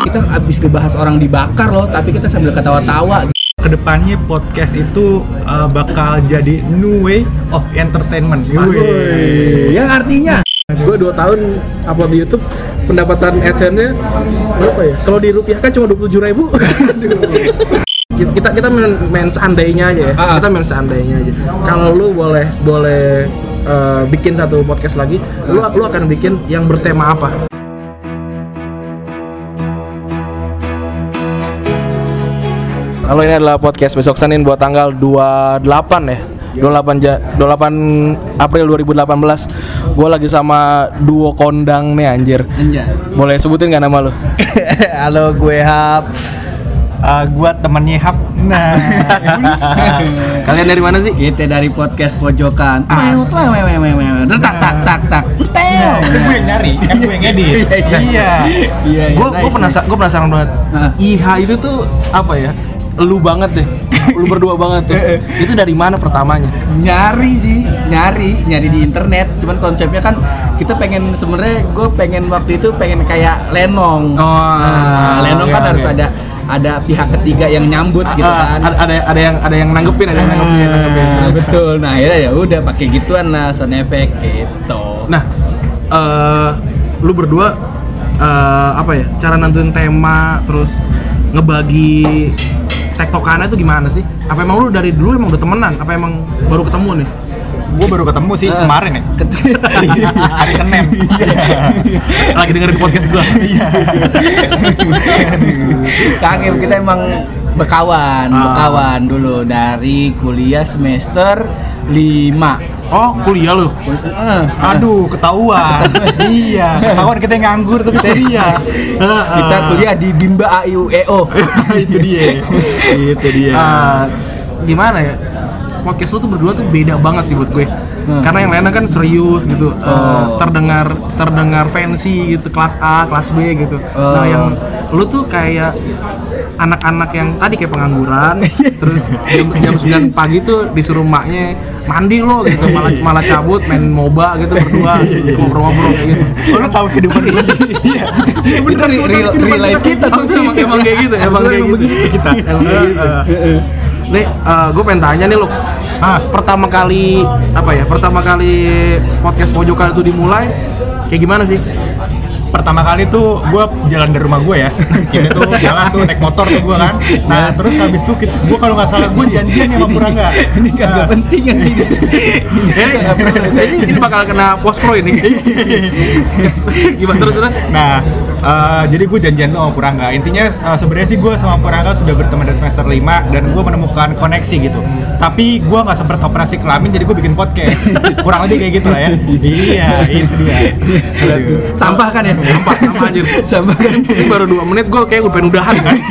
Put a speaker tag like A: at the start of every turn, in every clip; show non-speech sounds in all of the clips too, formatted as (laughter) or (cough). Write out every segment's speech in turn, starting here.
A: Kita abis ngebahas orang dibakar loh, tapi kita sambil ketawa-tawa.
B: Ke depannya podcast itu uh, bakal jadi new way of entertainment. Wih.
A: Yang artinya
C: gue dua tahun upload di YouTube pendapatan AdSense-nya berapa ya? Kalau dirupiahkan cuma dua puluh ribu. (laughs) kita kita main, main seandainya aja ya.
A: Ah.
C: Kita main seandainya aja. Kalau lu boleh boleh eh, bikin satu podcast lagi, lu lu akan bikin yang bertema apa? Halo ini adalah podcast besok Senin buat tanggal 28 ya 28 ja, 28 April 2018 Gue lagi sama duo kondang nih anjir. Boleh sebutin gak nama lu? (laughs)
B: Halo gue Hap. Uh, gua temennya Hap. Nah, (laughs)
C: Kalian dari mana sih?
A: kita dari podcast pojokan.
C: Ah.
A: Tak tak tak tak. Teo.
B: kan gue yang nyari, kan gue yang edit. Iya.
A: Iya,
C: Gue
A: nice,
C: gue penasaran gue penasaran banget.
A: Ah.
C: IH itu tuh apa ya? Lu banget deh. Lu berdua banget tuh. (laughs) itu dari mana pertamanya?
A: nyari sih nyari nyari di internet cuman konsepnya kan kita pengen sebenarnya gue pengen waktu itu pengen kayak lenong
C: Oh,
A: nah, lenong
C: oke,
A: kan harus ada ada pihak ketiga yang nyambut gitu
C: Ah,
A: kan
C: ada, ada ada yang ada yang nanggepin, ada yang nanggepin, nanggepin.
A: Ah, betul nah akhirnya ya udah pakai gituan lah sound effect gitu
C: Nah, eh lu berdua eh apa ya? Cara nentuin tema terus ngebagi tektokannya itu gimana sih? Apa emang lu dari dulu emang udah temenan? Apa emang baru ketemu nih?
B: Gue baru ketemu sih
A: Ah.
B: kemarin ya. (laughs) Hari Senin.
C: Lagi dengerin podcast gua.
A: Kagem kita emang bekawan
C: Ah.
A: bekawan dulu dari kuliah semester 5
C: Oh, kuliah lu?
A: Eh,
B: Aduh, ketahuan. (laughs) iya, ketahuan kita yang nganggur tapi kuliah. (laughs)
A: kita kuliah di Bimba AIUEO
B: itu dia. Itu dia.
C: Eh, gimana ya podcast lu tuh berdua tuh beda banget sih buat gue
A: Hmm.
C: karena yang lainnya kan serius gitu eh,
A: Oh.
C: terdengar terdengar fancy gitu kelas A kelas B gitu
A: Oh.
C: nah yang lu tuh kayak anak-anak yang tadi kayak pengangguran (laughs) terus jam, jam 9 pagi tuh disuruh maknya mandi lo gitu malah malah cabut main moba gitu berdua terus (laughs) ngobrol-ngobrol kayak gitu
B: Oh, lu tahu kehidupan kita sih? Iya.
A: itu real, life kita
C: Oh, emang, emang kayak gitu emang kayak gitu
B: kita.
C: Gitu. Nih, gue pengen tanya nih lo,
B: Ah.
C: pertama kali apa ya? Pertama kali podcast pojokan itu dimulai, kayak gimana sih?
B: pertama kali tuh gue jalan dari rumah gue ya (laughs) kita tuh jalan tuh naik motor tuh gue kan nah terus habis itu gue kalau nggak salah gue janjian sama Purangga
A: ini kagak
B: Nah,
A: penting
C: Eh, (laughs) ini, ini bakal kena post pro ini. (laughs) gimana terus terus?
B: Nah, eh, jadi gue janjian tuh sama Purangga. Intinya eh, sebenarnya sih gue sama Purangga sudah berteman dari semester 5 dan gue menemukan koneksi gitu. Tapi gue nggak sempat operasi kelamin, jadi gue bikin podcast. (laughs) Kurang lebih kayak gitu lah ya. iya, itu dia. Aduh.
A: sampah kan ya
C: Sampah, sampah anjir.
A: sampah kan
C: Ini baru dua menit, gue kayak gue pengen udahan kan? (laughs)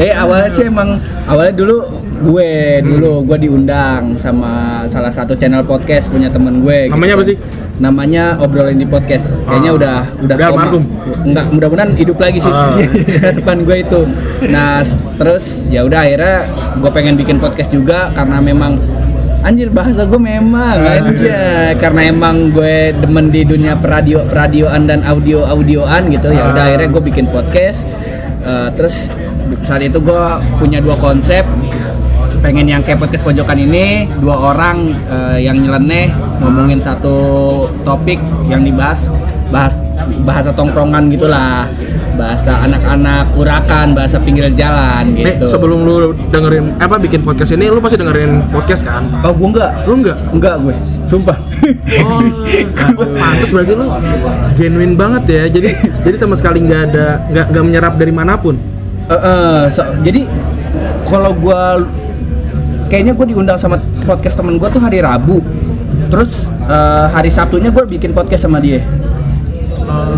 A: Eh awalnya sih emang awalnya dulu gue dulu gue diundang sama salah satu channel podcast punya temen gue. gitu
C: Namanya apa
A: kan.
C: sih?
A: Namanya obrolin di podcast. Kayaknya
C: Ah.
A: udah udah
C: Udah
A: koma. Enggak, mudah-mudahan hidup lagi sih.
C: Ah. (laughs)
A: Harapan gue itu. Nah, terus ya udah akhirnya gue pengen bikin podcast juga karena memang Anjir bahasa gue memang anjir karena emang gue demen di dunia radio radioan dan audio audioan gitu ya udah
C: Ah.
A: akhirnya gue bikin podcast Eh, terus saat itu gue punya dua konsep pengen yang kayak podcast pojokan ini dua orang eh, yang nyeleneh ngomongin satu topik yang dibahas bahas bahasa tongkrongan gitulah bahasa anak-anak urakan bahasa pinggir jalan gitu
C: sebelum lu dengerin apa bikin podcast ini, lu pasti dengerin podcast kan?
A: oh gue enggak
C: Lu enggak?
A: enggak gue sumpah
C: Oh, pantas berarti lu genuine banget ya. Jadi (laughs) jadi sama sekali nggak ada nggak nggak menyerap dari mana pun.
A: Eh, eh, so- jadi kalau gua kayaknya gue diundang sama podcast temen gua tuh hari Rabu. Terus eh, hari Sabtunya gue bikin podcast sama dia.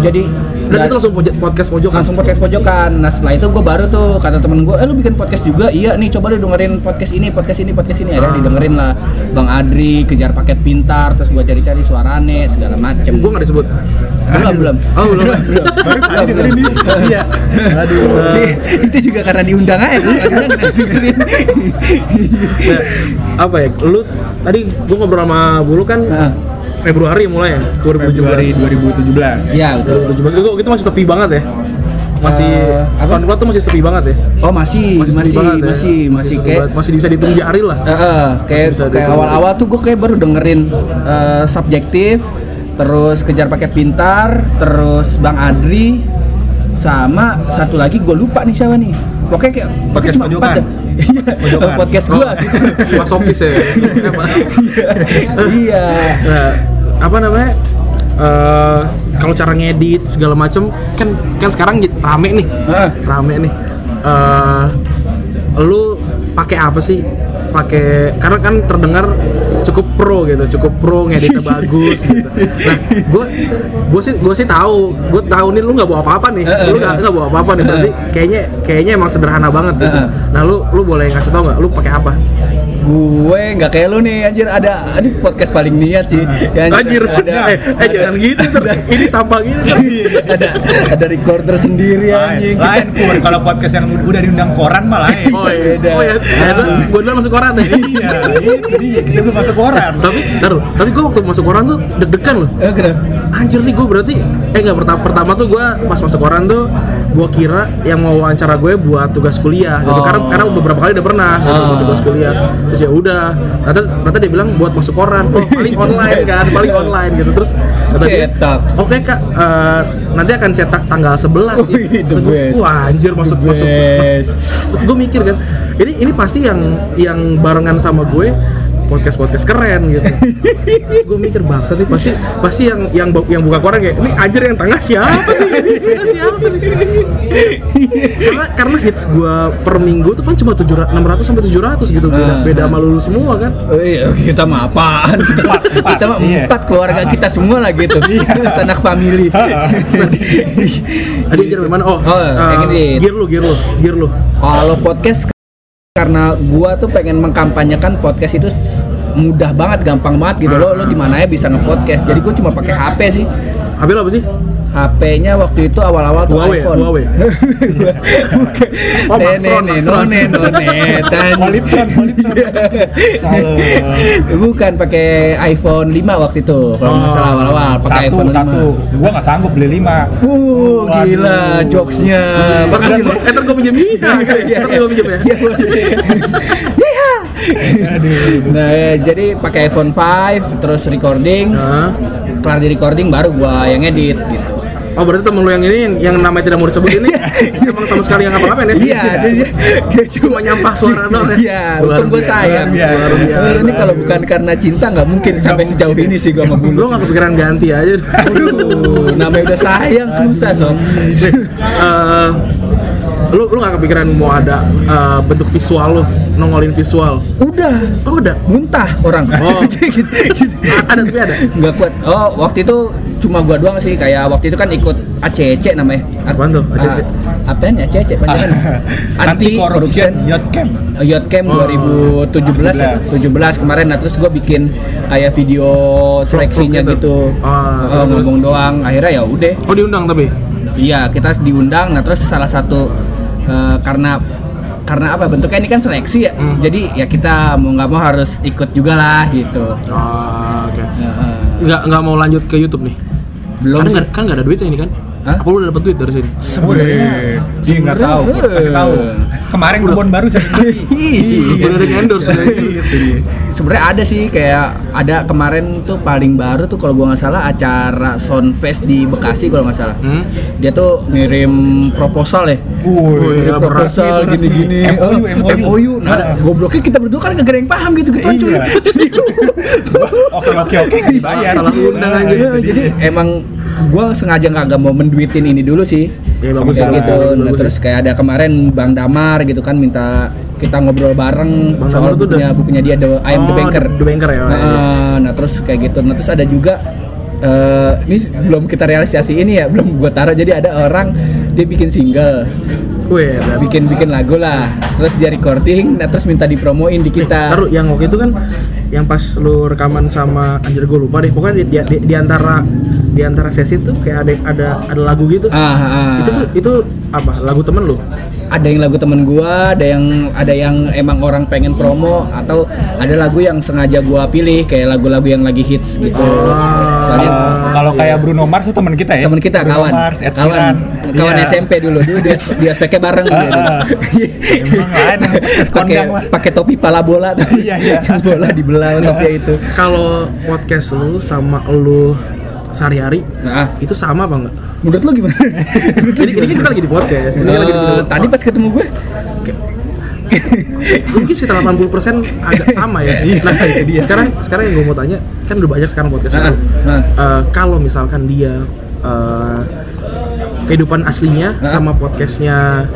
A: Jadi
C: Dan
A: nggak-
C: itu langsung podcast pojokan.
A: langsung podcast pojokan nah setelah itu gue baru tuh kata temen gue eh lu bikin podcast juga iya nih coba lu dengerin podcast ini podcast ini podcast ini akhirnya
C: Ah.
A: didengerin lah Bang Adri kejar paket pintar terus gue cari-cari suarane segala macem
C: Gue nggak disebut.
A: belum belum
C: Oh belum.
B: Baru tadi dengerin. (laughs) Iya. Aduh.
A: Itu juga karena diundang aja dengerin
C: Nah, apa ya? Lu tadi gue ngobrol sama Bulu kan
A: Nah,
C: Februari mulai ya 2017
B: Februari 2017.
A: Iya betul.
C: 2017 itu, itu masih sepi banget ya masih
A: apa?
C: SoundCloud tuh masih sepi banget ya
A: Oh masih
C: masih
A: masih
C: banget ya?
A: masih masih kayak
C: banget. masih bisa dihitung jari lah
A: Eh, eh, kayak kayak awal-awal tuh gue kayak baru dengerin eh, subjektif, terus kejar paket pintar, terus Bang Adri, sama satu lagi gue lupa nih siapa nih. Pokoknya kayak
B: Podcast
A: cuma empat dah. Iya, podcast gue
C: Oh,
A: gitu. (laughs)
C: Mas Sopis ya? (laughs)
A: Iya.
C: Apa namanya eh kalau cara ngedit segala macem kan kan sekarang rame nih.
A: Heeh.
C: rame nih. Eh lu pakai apa sih? Pakai karena kan terdengar cukup pro gitu cukup pro ngeditnya (laughs) bagus gitu. Nah gue gue sih gue sih tahu gue tahu nih lu nggak bawa apa apa nih lu nggak bawa apa apa nih berarti kayaknya kayaknya emang sederhana banget gitu. Nah lu lu boleh ngasih tau nggak lu pakai apa?
A: Gue nggak kayak lu nih anjir ada ada podcast paling niat sih. Ya,
C: anjir
A: ada
C: eh, eh jangan gitu tuh (laughs) ini sampah gitu tuh.
A: ada ada recorder sendiri anjing.
B: lain pur. Kalau podcast yang udah diundang koran mah lain.
C: Oh iya, oh iya, gue dulu masuk koran. Ya.
B: iya, itu dia. Kita belum masuk koran.
C: tapi, taruh, tapi gue waktu masuk koran tuh deg-degan loh.
A: Eh, kenapa?
C: Anjir nih gue berarti, eh nggak pertama pertama tuh gue pas masuk koran tuh gue kira yang mau wawancara gue buat tugas kuliah gitu
A: Oh.
C: karena karena beberapa kali udah pernah gitu, buat
A: Oh.
C: tugas kuliah terus ya udah ternyata ternyata dia bilang buat masuk koran oh paling online kan paling online gitu terus kata dia
A: Cetak.
C: oke kak eh, nanti akan cetak tanggal 11
A: Wih, the
C: Kata gua,
A: best.
C: wah anjir masuk
A: The
C: masuk
A: best.
C: Terus gue mikir kan, ini ini pasti yang yang barengan sama gue podcast podcast keren gitu. (laughs) gue mikir bangsa nih pasti pasti yang yang yang buka koran kayak ini ajar yang tengah siapa nih? Ini siapa nih? (laughs) karena karena hits gue per minggu tuh kan cuma tujuh enam ratus sampai tujuh ratus gitu beda
A: Ah.
C: beda sama lulu semua kan.
A: Oh iya, kita mah apaan? (laughs) Kita, kita mah
B: iya.
A: empat keluarga kita semua lah gitu. Sanak family.
C: Tadi ajar mana? Oh,
A: Oh, ini.
C: gear lu, gear lu, gear lu.
A: Kalau podcast karena gua tuh pengen mengkampanyekan podcast itu mudah banget, gampang banget gitu loh. Lo di mana ya bisa nge-podcast. Jadi gua cuma pakai HP sih.
C: Habis apa sih?
A: HP-nya waktu itu awal-awal tuh
C: Huawei,
A: iPhone.
C: Huawei. (laughs) Oh, Maxtron,
A: Nene,
C: Maxtron.
A: none, none, tan.
B: Politron, Salah. (laughs)
A: Bukan pakai iPhone 5 waktu itu. Kalau nggak salah awal-awal pakai iPhone 5.
B: satu. Gua nggak sanggup beli lima.
A: Uh,
B: Waduh.
A: gila jokesnya.
C: Makasih lu. Eh, ntar gue pinjem Mia.
A: Iya,
C: Ntar gue pinjem ya.
A: Nah, ya, jadi pakai iPhone 5 terus recording,
C: Nah.
A: kelar di recording baru gua yang edit gitu.
C: Oh berarti temen lu yang ini yang, yang namanya tidak mau disebut ini (laughs) emang sama sekali yang ngapa-ngapain ya?
A: Iya, dia, dia, dia
C: Cuma nyampah suara doang ya?
A: Iya, untung gue sayang.
B: Biasa.
A: Ini kalau bukan karena cinta nggak mungkin sampai sejauh ini sih gua sama
C: Lu
A: Bulu.
C: gak kepikiran ganti aja?
A: Aduh, namanya udah sayang susah sob.
C: Eh, lu lu gak kepikiran mau ada eh, bentuk visual lu nongolin visual?
A: Udah,
C: Oh udah.
A: muntah orang.
C: Oh. (laughs)
A: gitu, gitu.
C: ada tapi ada.
A: Nggak kuat. Oh, waktu itu cuma gua doang sih. Kayak waktu itu kan ikut ACC namanya.
C: Apaan tuh, ACC?
A: Ah, apaan ya ACC panjangan? (laughs)
B: Anti Corruption Yacht Camp.
A: Youth Camp
C: Oh.
A: 2017 ya? 17 kemarin nah terus gue bikin kayak video seleksinya
C: gitu.
A: gitu,
C: Ah,
A: Oh,
C: terus,
A: ngomong doang akhirnya ya udah
C: Oh diundang tapi?
A: iya kita diundang nah terus salah satu eh, karena karena apa bentuknya ini kan seleksi ya
C: Hmm.
A: jadi ya kita mau nggak mau harus ikut juga lah gitu
C: Oh, oke.
A: Heeh.
C: Nggak nggak mau lanjut ke YouTube nih?
A: Belum
C: kan kan nggak ada duitnya ini kan?
A: Hah?
C: Apa lu udah dapet duit dari sini?
A: sebenarnya
B: Dia nggak tahu. Kasih tahu. Kemarin kebun baru saya beli. (laughs)
A: Iya.
C: Udah ada endorse ya?
B: Dia.
A: sebenarnya ada sih kayak ada kemarin tuh paling baru tuh kalau gua nggak salah acara Soundfest di Bekasi kalau nggak salah
C: Hmm?
A: dia tuh ngirim proposal ya
C: ya,
A: proposal
B: berat.
A: gini-gini (laughs)
B: MOU, MOU. (laughs)
A: nah gobloknya kita berdua kan kagak ada yang paham gitu gitu cuy
B: Iya. Oke oke oke dibayar.
C: Salah undang aja.
A: Iya, jadi emang gua sengaja kagak mau menduitin ini dulu sih
C: Ya, bagus
A: Kayak gitu.
C: Bagus,
A: nah, terus kayak ada kemarin Bang Damar gitu kan minta kita ngobrol bareng
C: Bang
A: soal
C: Damar
A: bukunya
C: udah-
A: bukunya dia The I Am The
C: Oh,
A: Banker.
C: The- The Banker ya,
A: Nah,
C: iya.
A: nah terus kayak gitu. Nah terus ada juga eh, ini belum kita realisasi ini ya belum gua taruh. Jadi ada orang dia bikin single.
C: Wih,
A: bikin bikin lagu lah. Terus dia recording nah terus minta dipromoin di kita.
C: Taruh yang waktu itu kan yang pas lu rekaman sama anjir gue lupa deh. Pokoknya di, di, di, di antara di antara sesi tuh kayak ada ada ada lagu gitu.
A: Ah, ah.
C: itu tuh itu apa? Lagu temen lu?
A: Ada yang lagu temen gua, ada yang ada yang emang orang pengen promo atau ada lagu yang sengaja gua pilih kayak lagu-lagu yang lagi hits gitu. Soalnya
B: Kalau kayak Bruno Mars itu teman kita ya.
A: teman kita
B: Bruno
A: kawan,
B: Mars, Ed
A: kawan, kawan
B: Iya.
A: SMP dulu, dulu di, di SPK bareng gitu. (laughs) Pakai pakai topi pala bola. (laughs)
B: Iya, iya. (laughs)
A: Bola dibelah topi itu.
C: kalau podcast lu sama lu sehari-hari
A: Nah,
C: itu sama apa enggak?
A: menurut lu gimana?
C: Jadi ini kita lagi di podcast. Ini lagi di
A: tadi pas ketemu gue
C: mungkin sekitar 80% agak sama ya.
B: Iya,
C: Nah,
B: iya, dia.
C: sekarang sekarang yang gue mau tanya kan udah banyak sekarang podcast
A: Nah, nah.
C: Eh, kalau misalkan dia eh, kehidupan aslinya
A: Nah.
C: sama podcastnya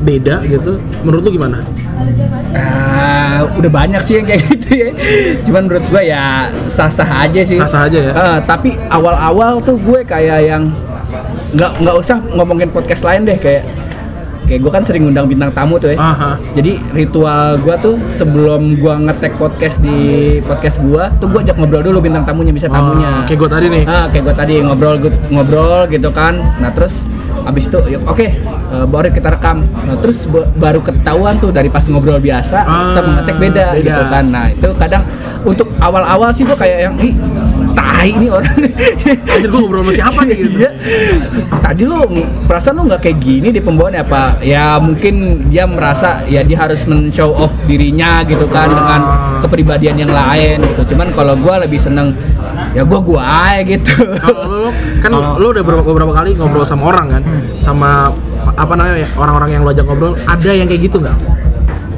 C: beda gitu, menurut lu gimana?
A: Ah, udah banyak sih yang kayak (laughs) gitu ya. Cuman menurut gue ya sah-sah aja sih.
C: Sah-sah aja ya?
A: Ah, tapi awal-awal tuh gue kayak yang nggak nggak usah ngomongin podcast lain deh kayak kayak gue kan sering ngundang bintang tamu tuh ya.
C: Aha.
A: Jadi ritual gue tuh sebelum gue ngetek podcast di podcast gue tuh gue ajak ngobrol dulu bintang tamunya bisa tamunya.
C: Oh, kayak gue tadi nih.
A: Ah, kayak gue tadi ngobrol ngobrol gitu kan. Nah terus abis itu oke eh, baru kita rekam. Nah terus ba- baru ketahuan tuh dari pas ngobrol biasa
C: Ah,
A: sama ngetek beda,
C: beda.
A: gitu kan. Nah itu kadang untuk awal-awal sih gue kayak yang ih tai nih orang.
C: Anjir gue ngobrol sama siapa nih gitu.
A: Iya. Tadi lu perasaan lu nggak kayak gini di pembawaan apa? Ya mungkin dia merasa ya dia harus men-show off dirinya gitu kan dengan
C: Ah.
A: kepribadian yang lain gitu. Cuman kalau gua lebih seneng ya gua gua aja gitu.
C: Kalau lu kan
B: Kalau-
C: lu udah beberapa, beberapa kali ngobrol sama orang kan, sama apa namanya ya, orang-orang yang lu ajak ngobrol, ada yang kayak gitu nggak?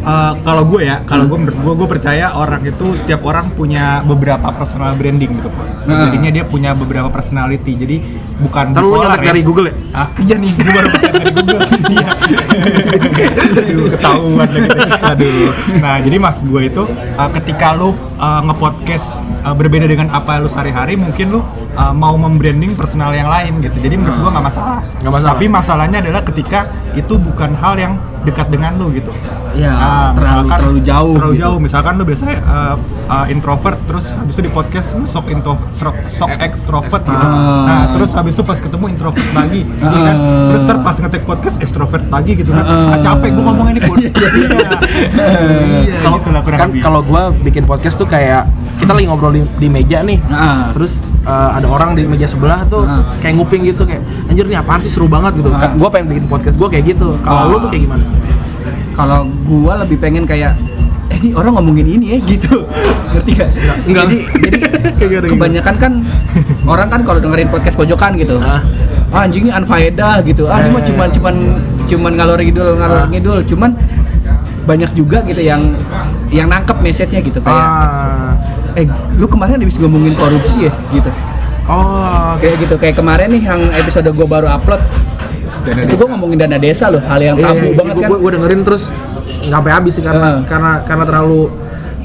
B: Eh, kalau gue ya, kalau gue menurut gue, gue percaya orang itu setiap orang punya beberapa personal branding gitu kok.
A: Nah.
B: Jadinya dia punya beberapa personality. Jadi bukan
C: Ntar lu nyatet dari Google ya?
B: Ah, iya nih, gue baru dari Google. (laughs) Iya. Aduh, ketahuan lagi. Aduh. Nah, jadi mas gue itu uh, ketika lu uh, nge-podcast uh, berbeda dengan apa lu sehari-hari, mungkin lu uh, mau membranding personal yang lain gitu. Jadi menurut gue nggak masalah.
C: Nggak masalah.
B: Tapi masalahnya adalah ketika itu bukan hal yang dekat dengan lu gitu.
A: Ya,
B: Ah,
A: terlalu- terlalu jauh
B: terlalu
A: gitu.
B: jauh misalkan lu biasanya uh, uh, introvert terus habis itu di podcast lu sok intro sok, sok extrovert gitu
A: Ah.
B: nah terus habis itu pas ketemu introvert lagi gitu kan
A: Ah.
B: terus ntar pas ngetek podcast extrovert lagi gitu kan
A: Ah.
B: ah, capek gua ngomong ini pun (laughs) iya iya
C: Kalau
B: gitu lah kurang
C: kan
B: lebih.
C: kalau gua bikin podcast tuh kayak kita lagi ngobrol di, di meja nih.
A: Nah.
C: Terus uh, ada orang di meja sebelah tuh
A: Nah.
C: kayak nguping gitu kayak anjir nih apaan sih seru banget gitu.
A: Nah.
C: Gua pengen bikin podcast gua kayak gitu. Kalau
A: Ah.
C: lu tuh kayak gimana?
A: Kalau gua lebih pengen kayak eh ini orang ngomongin ini ya gitu. (laughs) Ngerti gak?
C: Enggak.
A: Jadi jadi (laughs) kebanyakan kan orang kan kalau dengerin podcast pojokan gitu.
C: Ah.
A: Ah, anjing ini unfaedah gitu. Ah, ini mah
C: Eh.
A: cuman cuman cuman ngalor ngidul ngalor
C: Ah.
A: ngidul. Cuman banyak juga gitu yang yang nangkep message-nya gitu kayak
C: Ah.
A: Eh lu kemarin habis ngomongin korupsi ya gitu.
C: Oh.
A: Kayak gitu kayak kemarin nih yang episode gua baru upload
B: Dana
A: itu gua ngomongin dana desa loh, hal yang tabu banget kan.
C: Gue Iya, dengerin terus nggak sampai habis sih karena
A: Ah.
C: karena karena terlalu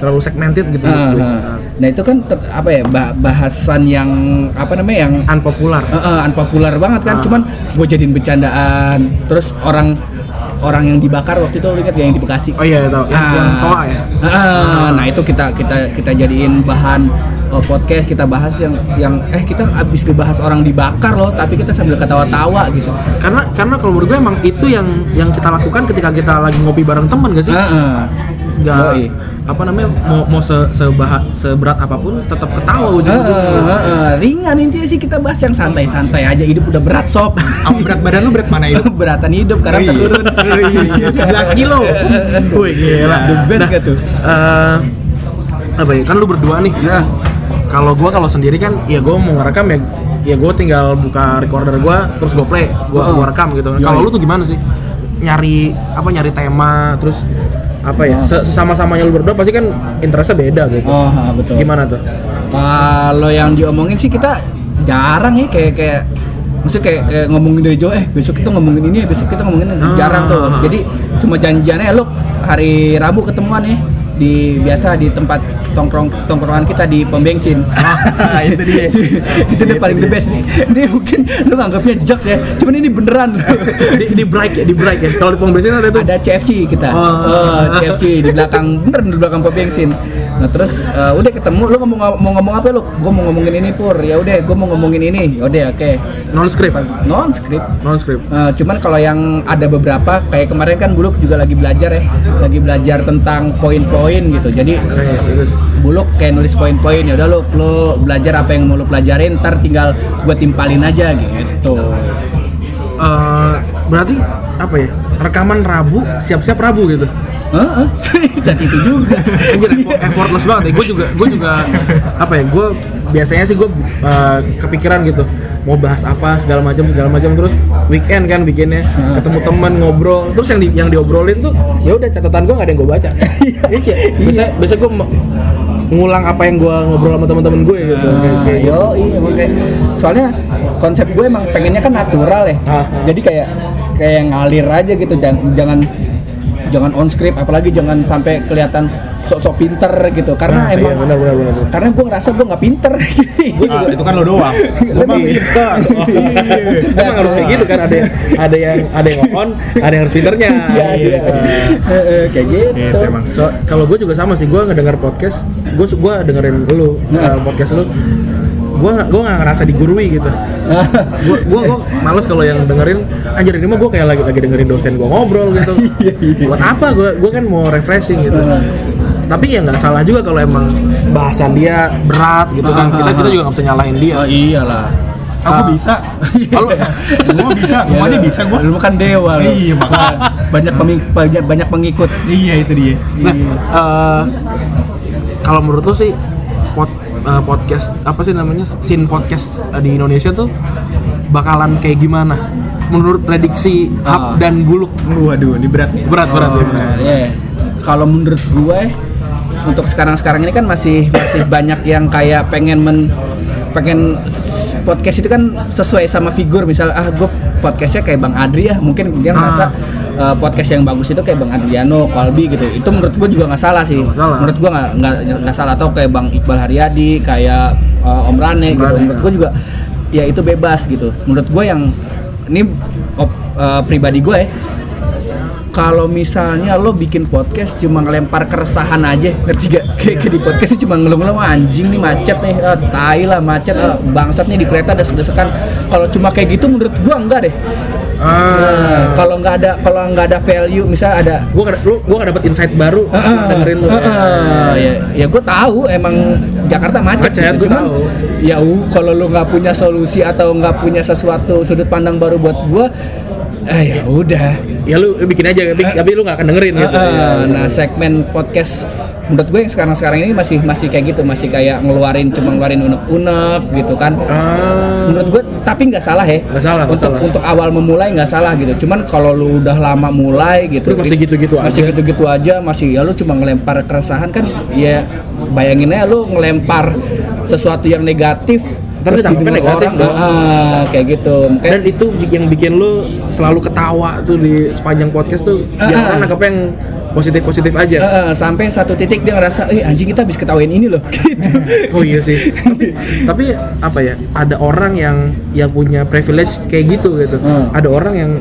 C: terlalu segmented gitu. Gitu.
A: ah. Nah itu kan ter- apa ya bah- bahasan yang apa namanya yang
C: Unpopular.
A: uh, uh, unpopular banget kan,
C: Ah.
A: cuman gue jadiin bercandaan. Terus orang orang yang dibakar waktu itu lu ingat gak yang di Bekasi?
C: Oh iya, tahu. Yang, yang
A: Ah.
C: toa ya.
A: Ah, ah. Nah itu kita kita kita jadiin bahan uh, podcast kita bahas yang yang eh kita abis ngebahas orang dibakar loh, tapi kita sambil ketawa-tawa gitu.
C: Karena karena kalau menurut gue emang itu yang yang kita lakukan ketika kita lagi ngopi bareng teman gak sih?
A: Ah, ah.
C: Nggak
A: Yoi.
C: Apa namanya mau mau se, sebaha- seberat apa pun tetap ketawa
A: Ah,
C: ujung-ujungnya.
A: ah, ah. ringan intinya sih kita bahas yang santai-santai aja hidup udah berat sob
B: Apa berat badan lu berat mana itu (laughs)
A: beratan hidup karena
B: Oh iya.
A: turun (laughs)
B: iya, iya. 11 kilo.
C: Wih gila.
A: the best
C: Nah,
A: gak tuh
C: eh, apa ya? Kan lu berdua nih.
A: nah
C: Kalau gua kalau sendiri kan ya gua mau ngerekam ya ya gua tinggal buka recorder gua terus gua play, gua,
A: Oh.
C: gua rekam gitu. Kalau lu tuh gimana sih? Nyari apa nyari tema terus apa ya?
A: Oh.
C: Sesama-samanya lu berdua pasti kan interestnya beda gitu.
A: oh ah, betul
C: Gimana tuh?
A: kalau yang diomongin sih kita jarang ya kayak kayak maksudnya kayak, kayak ngomongin dari jauh eh besok kita ngomongin ini besok kita ngomongin ini
C: Ah.
A: jarang tuh jadi cuma janjiannya lu hari Rabu ketemuan ya di biasa di tempat tongkrong tongkrongan kita di pom bensin.
B: Ah, (laughs) itu dia. (laughs)
A: itu
B: Itu
A: paling the
B: dia.
A: best nih. (laughs) Ini mungkin lu nganggapnya jokes ya, cuman ini beneran.
C: di, di break ya, di break ya. Kalau di pom bensin ada tuh.
A: ada CFC kita.
C: Oh.
A: Oh, CFC di belakang bener di belakang pom bensin. Nah, terus eh, udah ketemu lu ngomong mau ngomong apa lu? Gua mau ngomongin ini Pur. Ya udah, gua mau ngomongin ini. Ya udah, oke.
C: Non script.
A: Non script.
C: Non script.
A: Eh, cuman kalau yang ada beberapa kayak kemarin kan Buluk juga lagi belajar ya, lagi belajar tentang poin-poin gitu. Jadi
C: serius.
A: Buluk kayak nulis poin-poin ya udah lu lu belajar apa yang mau lu pelajarin, ntar tinggal gua timpalin aja gitu.
C: Eh, berarti apa ya? Rekaman Rabu, siap-siap Rabu gitu.
A: Heeh, (laughs) saat itu juga.
C: Anjir effort- (laughs) effortless banget ya. Gue juga gue juga apa ya? Gue biasanya sih gue uh, kepikiran gitu mau bahas apa segala macam segala macam terus weekend kan bikinnya ketemu teman ngobrol terus yang di, yang diobrolin tuh ya udah catatan gue nggak ada yang gue baca (laughs) iya biasa biasa gue ngulang apa yang gue ngobrol sama teman-teman gue gitu Kayak-
A: Nah,
C: kayak gitu.
A: yo, iya kayak soalnya konsep gue emang pengennya kan natural ya.
C: Ah.
A: Jadi kayak kayak ngalir aja gitu jangan jangan jangan on script apalagi jangan sampai kelihatan sok-sok pinter gitu karena
C: Nah, iya,
A: emang
C: benar, benar, benar, benar.
A: karena gue ngerasa gue nggak pinter
B: Ah, itu kan lo doang. (laughs) Gua mah
A: Lebih.
B: pintar. (laughs)
C: Emang harus kayak gitu kan ada yang ada yang ada yang on ada yang harus pinternya (laughs)
A: Iya, iya. Heeh, kayak gitu.
B: Gitu emang.
C: So, kalau gue juga sama sih, gue ngedenger podcast, gue gue dengerin lu
A: Nah.
C: uh, podcast lu, gue gue nggak ngerasa digurui gitu. Gue gue gue males kalau yang dengerin, anjir ini mah gue kayak lagi lagi dengerin dosen gue ngobrol gitu. Buat apa? Gue gue kan mau refreshing gitu. Tapi ya nggak salah juga kalau emang bahasan dia berat gitu kan. Kita kita juga nggak bisa nyalahin dia.
A: Oh iyalah.
B: Aku bisa. (laughs)
C: Kalau
B: Gua bisa, semuanya
A: Ya,
B: bisa gua.
A: Lu kan dewa lu.
B: Iya, makanya.
A: banyak banyak banyak pengikut.
B: Iya, itu dia.
C: Nah, eh, kalau menurut lu sih pod- eh, podcast apa sih namanya scene podcast eh, di Indonesia tuh bakalan kayak gimana? Menurut prediksi
A: Ah.
C: Hub dan Buluk
B: Waduh, ini berat nih.
C: berat berat ya. berat.
A: Iya. Kalau menurut gue untuk sekarang-sekarang ini kan masih masih banyak yang kayak pengen men pengen podcast itu kan sesuai sama figur. Misal ah gue podcastnya kayak Bang Adri ya mungkin dia ngerasa uh, podcast yang bagus itu kayak Bang Adriano, Kolbi gitu. Itu menurut gue juga nggak salah sih.
C: Salah.
A: menurut gue nggak salah. Atau kayak Bang Iqbal Haryadi kayak uh, Om Rane gitu.
C: Rane,
A: menurut gue juga ya itu bebas gitu. Menurut gue yang ini op- uh, pribadi gue ya kalau misalnya lo bikin podcast cuma ngelempar keresahan aja ngerti gak? kayak (laughs) kayak di podcast cuma ngeluh-ngeluh "Wah, anjing nih macet nih ah, tai lah macet ah, bangsat nih di kereta desek-desekan kalau cuma kayak gitu menurut gua enggak deh Nah, kalau nggak ada kalau nggak ada value misalnya ada
C: Gue lu gue gak dapet insight baru setelah dengerin lu.
A: Heeh, ya, ya gue tahu emang Jakarta macet,
C: Macet,
A: gitu.
C: gua
A: Cuman
C: tahu.
A: ya uh, kalau lu nggak punya solusi atau nggak punya sesuatu sudut pandang baru buat gue, eh ya udah.
C: Ya lu bikin aja tapi, tapi lu gak akan dengerin gitu.
A: Heeh, nah segmen podcast menurut gue yang sekarang-sekarang ini masih masih kayak gitu masih kayak ngeluarin cuma ngeluarin unek-unek gitu kan
C: Ah,
A: menurut gue tapi nggak salah ya
C: Nggak salah, nggak
A: untuk
C: salah.
A: untuk awal memulai nggak salah gitu cuman kalau lu udah lama mulai gitu
C: Lu masih gitu-gitu
A: masih
C: aja.
A: gitu-gitu aja masih ya lu cuma ngelempar keresahan kan ya bayangin aja lu ngelempar sesuatu yang negatif
C: Ntar
A: terus
C: ditangkapnya negatif
A: orang
C: dong.
A: ah, kayak gitu Makanya-
C: dan itu yang bikin lu selalu ketawa tuh di sepanjang podcast tuh
A: Ah,
C: biar
A: ah.
C: orang yang positif-positif aja.
A: Heeh, sampai satu titik dia ngerasa, eh anjing kita habis ketawain ini loh. (laughs) Gitu. (laughs)
C: Oh iya sih. tapi, tapi apa ya? Ada orang yang yang punya privilege kayak gitu gitu.
A: Hmm.
C: Ada orang yang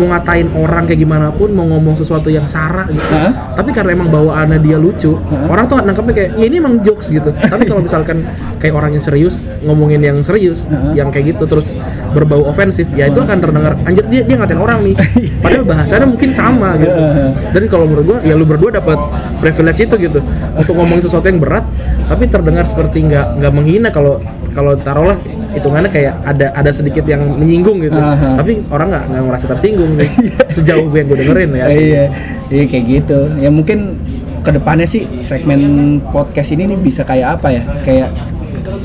C: mau ngatain orang kayak gimana pun mau ngomong sesuatu yang sara gitu.
A: Hah?
C: Tapi karena emang bawaannya dia lucu,
A: Hah?
C: orang tuh nangkepnya kayak ya ini emang jokes gitu. Tapi kalau misalkan kayak orang yang serius ngomongin yang serius,
A: Hah?
C: yang kayak gitu terus berbau ofensif, ya itu akan terdengar anjir dia dia ngatain orang nih. Padahal bahasanya mungkin sama gitu. Dan kalau menurut gua ya lu berdua dapat privilege itu gitu untuk ngomongin sesuatu yang berat tapi terdengar seperti nggak nggak menghina kalau kalau taruhlah hitungannya kayak ada ada sedikit yang menyinggung gitu.
A: Aha.
C: Tapi orang nggak nggak merasa tersinggung sih. (laughs) Sejauh yang gue dengerin ya.
A: iya, iya kayak gitu. Ya mungkin ke depannya sih segmen podcast ini nih bisa kayak apa ya? Kayak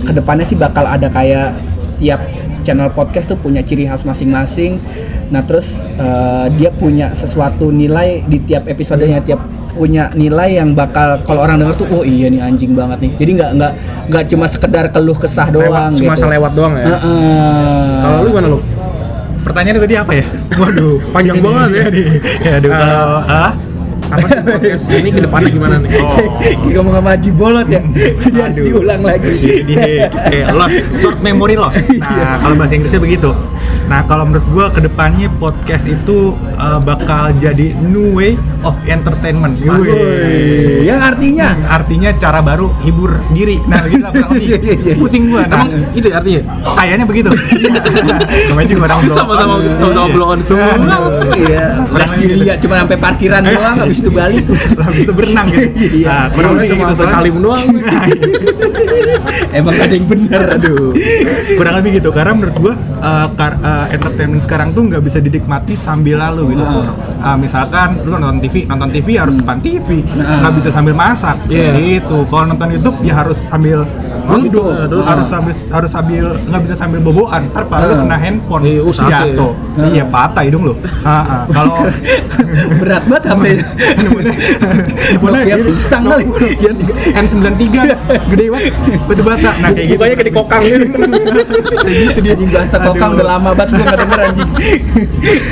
A: ke depannya sih bakal ada kayak tiap channel podcast tuh punya ciri khas masing-masing. Nah terus eh, dia punya sesuatu nilai di tiap episodenya tiap punya nilai yang bakal kalau orang denger tuh oh iya nih anjing banget nih. Jadi nggak nggak nggak cuma sekedar keluh kesah
C: Lewat,
A: doang
C: cuma
A: gitu.
C: lewat doang ya.
A: Heeh.
C: Kalau lu gimana lu?
B: Pertanyaannya tadi apa ya? Waduh,
C: Panjang banget ya.
B: Aduh, aduh
C: Ah.
B: kalau ah
C: apa sih podcast ini ke depannya gimana nih?
B: Oh.
A: Kayak ngomong sama Haji Bolot ya. Jadi harus
B: Aduh.
A: diulang lagi.
B: Jadi kayak loss, short memory loss. Nah, kalau bahasa Inggrisnya begitu. Nah, kalau menurut gua ke depannya podcast itu uh, bakal jadi new way of entertainment.
A: Wih, Yang artinya
B: Hmm, artinya cara baru hibur diri. Nah, gitu lah (laughs)
A: Iya, iya, iya.
B: Pusing gua. Nah,
C: Emang itu ya artinya?
B: kayaknya begitu. (laughs) Namanya juga orang blow
C: Sama-sama sama-sama blow on semua.
A: Iya, les dilihat cuma sampai parkiran (laughs) doang habis itu balik.
B: Habis itu berenang gitu.
A: Iya.
B: Nah, kurang lebih
C: Sama
B: gitu
C: salim doang.
A: Emang ada yang bener aduh.
B: kurang lebih gitu karena menurut gua uh, kar- uh, entertainment sekarang tuh nggak bisa dinikmati sambil lalu gitu. Uh, misalkan lu nonton TV nonton TV harus depan TV
A: Nah.
B: nggak bisa sambil masak.
C: Iya.
B: gitu. Kalau nonton YouTube ya harus sambil duduk
C: Duduk, duduk.
B: harus sambil harus sambil nggak bisa sambil boboan ntar paru lu
A: Ah.
B: kena handphone
C: Iya, uh, sakit.
B: jatuh
A: Ah.
B: iya patah hidung lu Ah, ah. (laughs) kalau
A: Berat banget sampai (laughs) Nokia pisang kali.
B: N93 gede banget batu bata nah kayak gitu
C: Bukannya (laughs) kayak di kokang gitu.
B: gitu dia
A: bahasa kokang udah lama banget gua nggak denger anjing.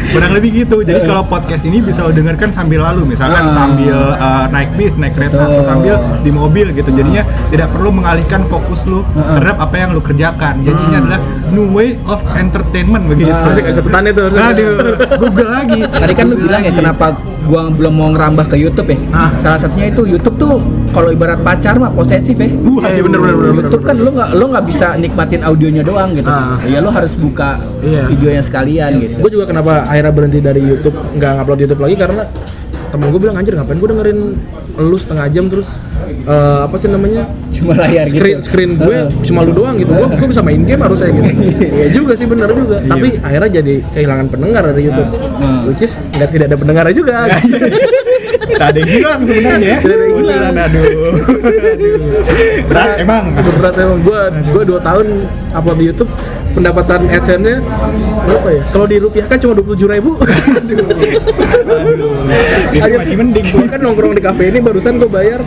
B: kurang lebih gitu jadi
A: Eh.
B: kalau podcast ini bisa lo dengarkan sambil lalu misalkan
A: Ah.
B: sambil uh, naik bis naik kereta atau sambil di mobil gitu jadinya tidak perlu mengalihkan fokus lu
A: Ah.
B: terhadap apa yang lu kerjakan jadi ini adalah new way of entertainment begitu
A: Ah.
C: Kayak cepetan itu.
B: aduh google lagi
A: Tadi kan lu
B: Google
A: bilang ya kenapa gua belum mau ngerambah ke YouTube ya.
C: Ah.
A: Salah satunya itu YouTube tuh kalau ibarat pacar mah posesif ya.
B: Wah,
C: Iya, bener, bener, bener,
A: YouTube kan lu nggak lu nggak bisa nikmatin audionya doang gitu.
C: Ah.
A: Ya lu harus buka
C: Iya.
A: videonya sekalian gitu.
C: gue juga kenapa akhirnya berhenti dari YouTube nggak ngupload YouTube lagi karena temen gue bilang anjir ngapain gue dengerin lu setengah jam terus eh, apa sih namanya?
A: Cuma layar
C: screen
A: gitu.
C: screen gue cuma lu doang gitu. Gue gue bisa main game harusnya gitu. (laughs) Ya juga sih bener juga. Tapi akhirnya jadi kehilangan pendengar dari YouTube.
A: Hmm.
C: which is nggak tidak ada pendengar juga. (laughs)
B: Tak ada yang hilang sebenarnya. Ya (laughs)
C: Tidak ada yang hilang.
B: Aduh aduh. Berat emang.
C: Berat emang. Gue gue dua tahun upload di YouTube pendapatan AdSense-nya berapa ya? Kalau dirupiahkan cuma dua puluh tujuh ribu.
B: Itu masih mending
C: gue kan nongkrong di kafe ini barusan gue bayar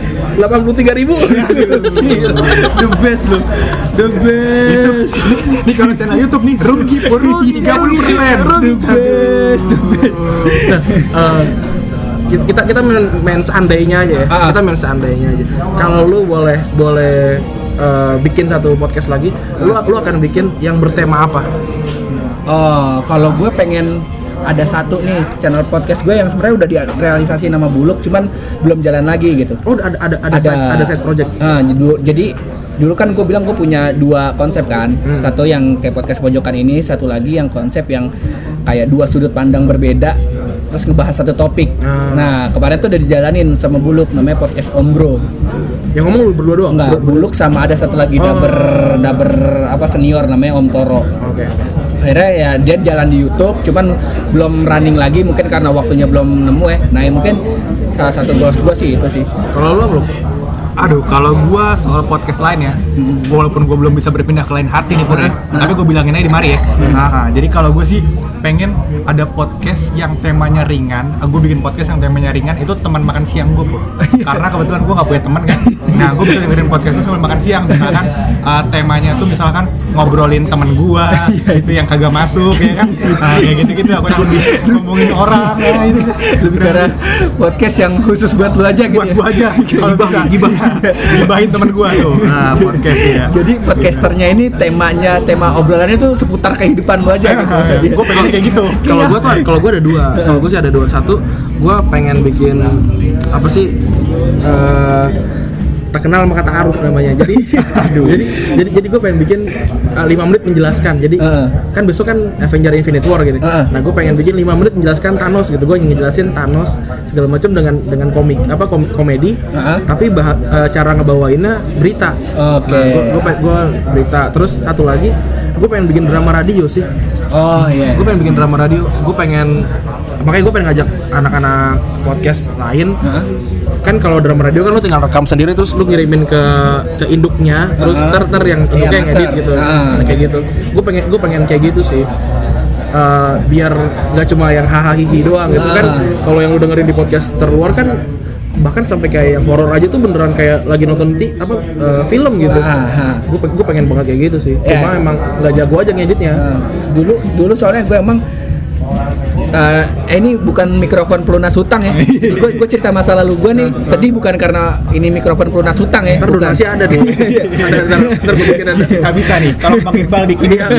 C: delapan puluh tiga ribu. The best loh. The best.
B: Nih kalau channel YouTube nih rugi pur tiga puluh persen.
C: the best the best. Nah, eh, kita- kita main, main seandainya aja ya.
A: Ah.
C: kita main seandainya aja. Kalau lu boleh boleh eh, bikin satu podcast lagi lu lu akan bikin yang bertema apa?
A: Oh, kalau gue pengen ada satu nih channel podcast gue yang sebenarnya udah direalisasi nama Buluk, cuman belum jalan lagi gitu.
C: oh ada ada ada side, ada side project
A: Ah, dulu, jadi dulu kan gue bilang gue punya dua konsep kan,
C: Hmm.
A: satu yang kayak podcast pojokan ini, satu lagi yang konsep yang kayak dua sudut pandang berbeda, terus ngebahas satu topik.
C: Ah.
A: Nah kemarin tuh udah dijalanin sama Buluk, namanya podcast Ombro.
C: yang ngomong lu berdua doang
A: Enggak, Buluk sama ada satu lagi
C: Oh.
A: daber daber apa senior namanya Om Toro.
C: oke
A: akhirnya ya dia jalan di YouTube cuman belum running lagi mungkin karena waktunya belum nemu ya nah ya mungkin salah satu goals gue sih itu sih
C: kalau lu belum
B: Aduh, kalau gua soal podcast lain ya, walaupun gua belum bisa berpindah ke lain hati nih pur ya, tapi gua bilangin aja di mari ya. Nah, nah, jadi kalau gue sih pengen ada podcast yang temanya ringan, gue bikin podcast yang temanya ringan itu teman makan siang gue pur. (laughs) Karena kebetulan gue nggak punya teman kan. Nah, gue bisa dengerin podcast itu sambil makan siang. Misalkan uh, temanya tuh misalkan ngobrolin temen gua (laughs) itu yang kagak masuk ya kan. Nah, kayak gitu-gitu aku (laughs) ngomongin orang ya. Ini.
A: lebih karena podcast yang khusus buat lu aja gitu
B: buat
A: ya.
B: gua aja (laughs) kalau bisa. gibah. Gibahin temen gua tuh. Nah podcast ya
A: jadi podcasternya ini temanya tema obrolannya tuh seputar kehidupan lu aja gitu.
B: Gue pengen kayak gitu.
C: Kalau gue tuh kalau gue ada dua. Kalau gue sih ada dua. Satu gue pengen bikin apa sih terkenal sama kata arus namanya. (laughs) Jadi jadi jadi jadi gue pengen bikin uh, lima menit menjelaskan. Jadi
A: Heeh.
C: kan besok kan Avenger Infinite War gitu.
A: Heeh.
C: nah gue pengen bikin lima menit menjelaskan Thanos gitu. Gue ngejelasin Thanos segala macam dengan dengan komik apa kom- komedi.
A: Heeh.
C: tapi bah- eh, cara ngebawainnya berita.
A: Oke.
C: nah, gue gue gue berita. Terus satu lagi gue pengen bikin drama radio sih
A: oh iya
C: gue pengen bikin drama radio gue pengen makanya gue pengen ngajak anak-anak podcast lain
A: Heeh.
C: kan kalau drama radio kan lu tinggal rekam sendiri terus lu ngirimin ke ke induknya terus
A: Heeh.
C: ter ter yang
A: Iya,
C: induknya yang edit gitu. Nah, kayak gitu gue pengen gue pengen kayak gitu sih Eh, biar nggak cuma yang hahaha hihi doang gitu kan
A: Ah.
C: kalau yang lu dengerin di podcast terluar kan bahkan sampai kayak yang horor aja tuh beneran kayak lagi nonton ti apa eh, film gitu
A: Ah, ah.
C: gue gue pengen banget kayak gitu sih
A: Ya.
C: cuma emang nggak jago aja ngeditnya
A: Nah, dulu dulu soalnya gue emang eh, eh, ini bukan mikrofon pelunas hutang ya. (laughs) gue gue cerita masa lalu gue nih sedih bukan karena ini mikrofon pelunas hutang ya.
C: Ntar
A: bukan.
C: ada.
A: Iya. (laughs)
C: ada, ntar, ntar gue bikin ada. (laughs)
B: Gak bisa nih, kalau Bang Iqbal bikin ya.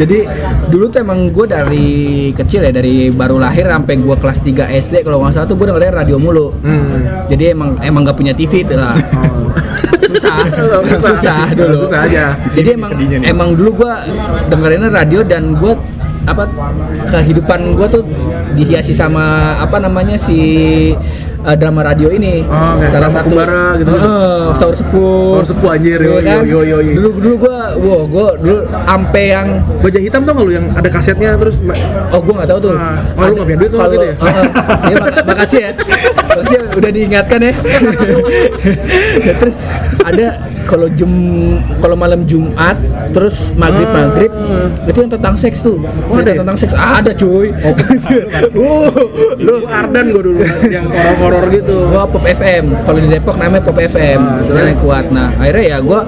A: Jadi dulu tuh emang gue dari kecil ya dari baru lahir sampai gue kelas 3 SD kalau nggak salah tuh gue dengerin radio mulu.
C: Hmm.
A: Jadi emang emang nggak punya TV itu lah.
C: Oh.
A: susah,
C: susah.
A: susah dulu.
C: Susah aja.
A: Jadi emang
B: nih.
A: emang dulu gua dengerinnya radio dan gua apa kehidupan gua tuh dihiasi sama apa namanya si eh, drama radio ini
C: Oh, kayak
A: salah
C: drama
A: satu
C: Kumbara gitu.
A: Heeh, Saur Sepuh
C: Saur Sepuh, anjir, yo,
A: Iya kan?
C: yo, yo, yo.
A: dulu dulu gua wow gua dulu ampe yang
C: Baja hitam tau nggak lu yang ada kasetnya terus
A: Oh, gue nggak tahu tuh.
C: Ah, oh, lu nggak punya duit tuh gitu ya?
A: Iya, mak- makasih ya. Makasih ya, udah diingatkan ya. (laughs) Ya, terus ada kalau jum kalau malam Jumat terus maghrib maghrib itu yang tentang seks tuh.
C: Oh,
A: Cerita
C: ada ya?
A: tentang seks ada cuy. Oh, (laughs) lu
C: lu Ardan gue dulu yang horor-horor gitu.
A: gua Pop FM. Kalau di Depok namanya Pop FM.
C: Ah, terus?
A: Sinyalnya kuat. Nah, akhirnya ya gua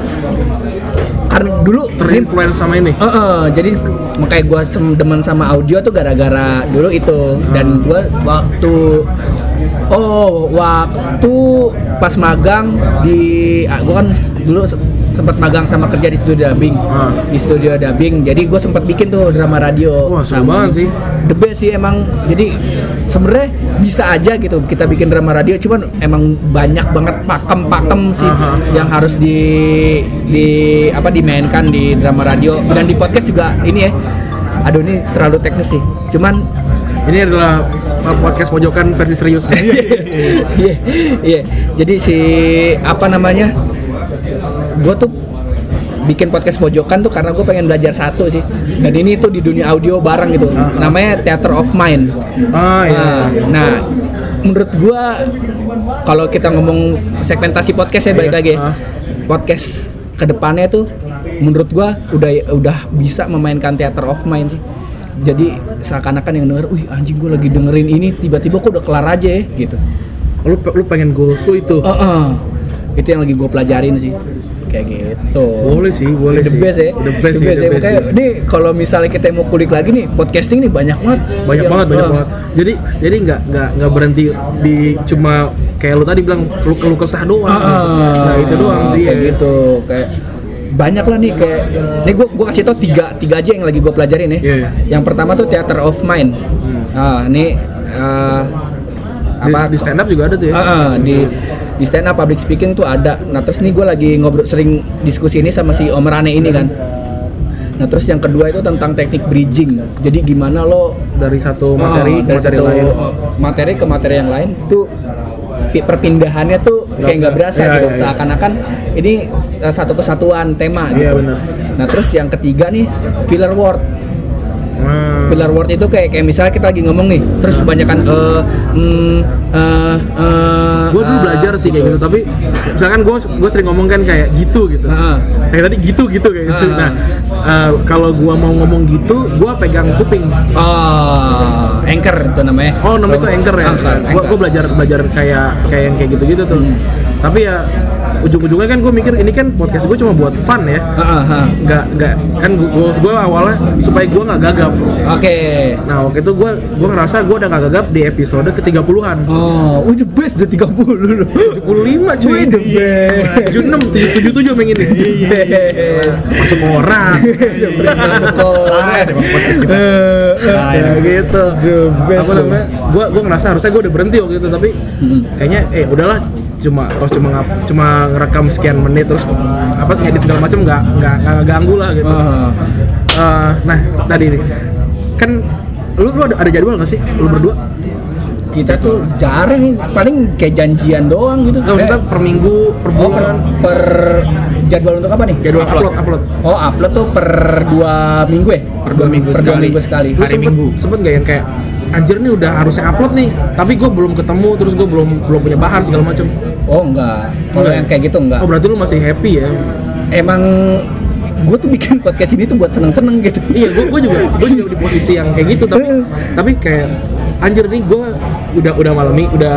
A: karena dulu
C: Terinfluence sama ini.
A: Heeh, jadi makanya gue demen sama audio tuh gara-gara dulu itu dan gue waktu oh waktu pas magang di gue kan dulu se- sempat magang sama kerja di studio dubbing.
C: Ah.
A: di studio dubbing. Jadi gue sempat bikin tuh drama radio.
C: Wah, seru
A: Sama-
C: banget sih.
A: the best sih emang. Jadi sebenarnya bisa aja gitu kita bikin drama radio. Cuman emang banyak banget pakem-pakem sih
C: Aha.
A: yang harus di di apa dimainkan di drama radio. Dan di podcast juga ini ya. Aduh ini terlalu teknis sih. Cuman
C: Ini adalah podcast pojokan versi serius. (laughs)
A: iya iya jadi si apa namanya gue tuh bikin podcast pojokan tuh karena gue pengen belajar satu sih dan ini tuh di dunia audio bareng gitu namanya Theater of Mind
C: Ah iya.
A: Nah, nah, menurut gua kalau kita ngomong segmentasi podcast ya balik
C: Iya,
A: lagi ya.
C: ah.
A: Podcast ke depannya tuh menurut gua udah udah bisa memainkan theater of mind sih. Jadi seakan-akan yang denger, wih anjing gua lagi dengerin ini tiba-tiba kok udah kelar aja ya gitu.
C: Lu lu pengen goals lu itu.
A: Heeh. Itu yang lagi gua pelajarin sih. Kayak gitu.
C: Boleh sih, boleh
A: the
C: sih.
A: best ya.
C: The best sih, the
A: ya.
C: best sih.
A: ini kalau misalnya kita mau kulik lagi nih, podcasting nih banyak banget.
C: banyak
A: Yang-
C: banget banyak
A: eh,
C: banget jadi jadi nggak nggak nggak berhenti di cuma kayak lu tadi bilang lu keluh kesah doang
A: Ah,
C: nah itu doang sih
A: kayak
C: ya.
A: gitu kayak banyak lah nih kayak nih gue gua kasih tau tiga tiga aja yang lagi gue pelajarin ya
C: iya.
A: yang pertama tuh theater of mind. Ah ini
C: di,
A: apa?
C: di stand up juga ada tuh ya?
A: Ah, ah, di di stand up public speaking tuh ada. Nah terus nih gue lagi ngobrol sering diskusi ini sama si Om Rane ini kan. Nah terus yang kedua itu tentang teknik bridging. Jadi gimana lo
C: dari satu materi
A: Oh,
C: ke
A: dari
C: materi
A: satu
C: lain?
A: materi ke materi yang lain tuh perpindahannya tuh kayak nggak berasa
C: Iya,
A: gitu
C: iya, iya.
A: seakan-akan ini uh, satu kesatuan tema
C: Iya,
A: gitu.
C: benar.
A: Nah terus yang ketiga nih filler word.
C: Hmm.
A: Filler word itu kayak kayak misalnya kita lagi ngomong nih, terus kebanyakan eh mm, eh eh
C: gue dulu belajar sih kayak gitu tapi misalkan gue gue sering ngomong kan kayak gitu gitu
A: Heeh.
C: kayak tadi gitu gitu kayak gitu
A: Ah.
C: nah eh, kalau gue mau ngomong gitu gue pegang kuping
A: Oh, anchor itu namanya.
C: oh namanya itu anchor ya
A: Anchor,
C: gue
A: anchor.
C: gue belajar belajar kayak kayak yang kayak gitu gitu tuh
A: Hmm.
C: Tapi ya ujung-ujungnya kan gue mikir ini kan podcast gue cuma buat fun ya nggak nggak kan goals gue awalnya supaya gue nggak gagap
A: Oke.
C: nah waktu itu gue gue ngerasa gue udah nggak gagap di episode ke 30-an
A: Oh, wih the best udah 30 loh.
C: 75 cuy
A: the best.
C: 76 77 yang ini
A: Yes.
C: masuk orang.
A: Eh, eh.
B: Nah,
C: ya gitu
A: The best
C: apa
A: loh.
C: namanya gue gue ngerasa harusnya gue udah berhenti waktu itu tapi kayaknya eh udahlah cuma terus cuma ngap, cuma ngerekam sekian menit terus apa ngedit segala macam nggak nggak nggak ganggu lah gitu
A: Ah.
C: Eh, nah tadi nih kan lu lu ada, ada jadwal nggak sih lu berdua
A: kita tuh jarang paling kayak janjian doang gitu.
C: nggak maksudnya
A: Eh,
C: per minggu per
A: oh, per,
C: bulan
A: per jadwal untuk apa nih?
C: jadwal upload upload
A: Oh, upload tuh per dua minggu ya?
B: Per dua minggu
A: per dua
B: sekali.
A: minggu sekali.
C: Lu
B: Hari
C: sempet,
B: Minggu.
C: sempet gak yang kayak anjir nih udah harusnya upload nih tapi gue belum ketemu terus gue belum belum punya bahan segala macam
A: Oh, enggak. Kalau
C: Enggak.
A: yang kayak gitu enggak.
C: oh berarti lu masih happy ya
A: Emang gue tuh bikin podcast ini tuh buat seneng-seneng gitu.
C: iya gue gue juga gue juga di posisi yang kayak gitu tapi (laughs) tapi kayak anjir nih gue udah udah malam nih udah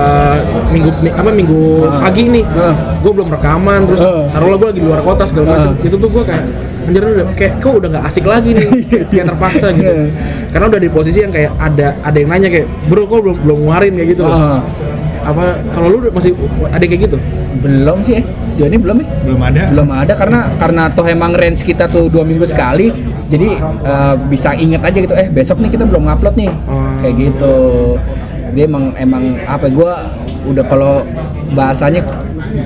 C: minggu mi- apa minggu
A: Ah.
C: pagi nih
A: Ah.
C: gue belum rekaman terus
A: Ah.
C: taruhlah gue lagi di luar kota segala macam itu tuh gue kayak anjir udah kayak kok udah nggak asik lagi nih (laughs) kayak terpaksa gitu.
A: Iya.
C: karena udah di posisi yang kayak ada ada yang nanya kayak bro kok belum belum ngeluarin? Kayak gitu. Loh
A: Ah.
C: apa kalau lu masih ada yang kayak gitu?
A: Belum sih eh. sejauh ini belum ya
B: belum ada.
A: Belum ada karena karena toh emang range kita tuh dua minggu sekali. Jadi eh, bisa inget aja gitu eh besok nih kita belum ngupload nih.
C: Oh.
A: kayak gitu. Dia emang emang apa gue udah kalau bahasanya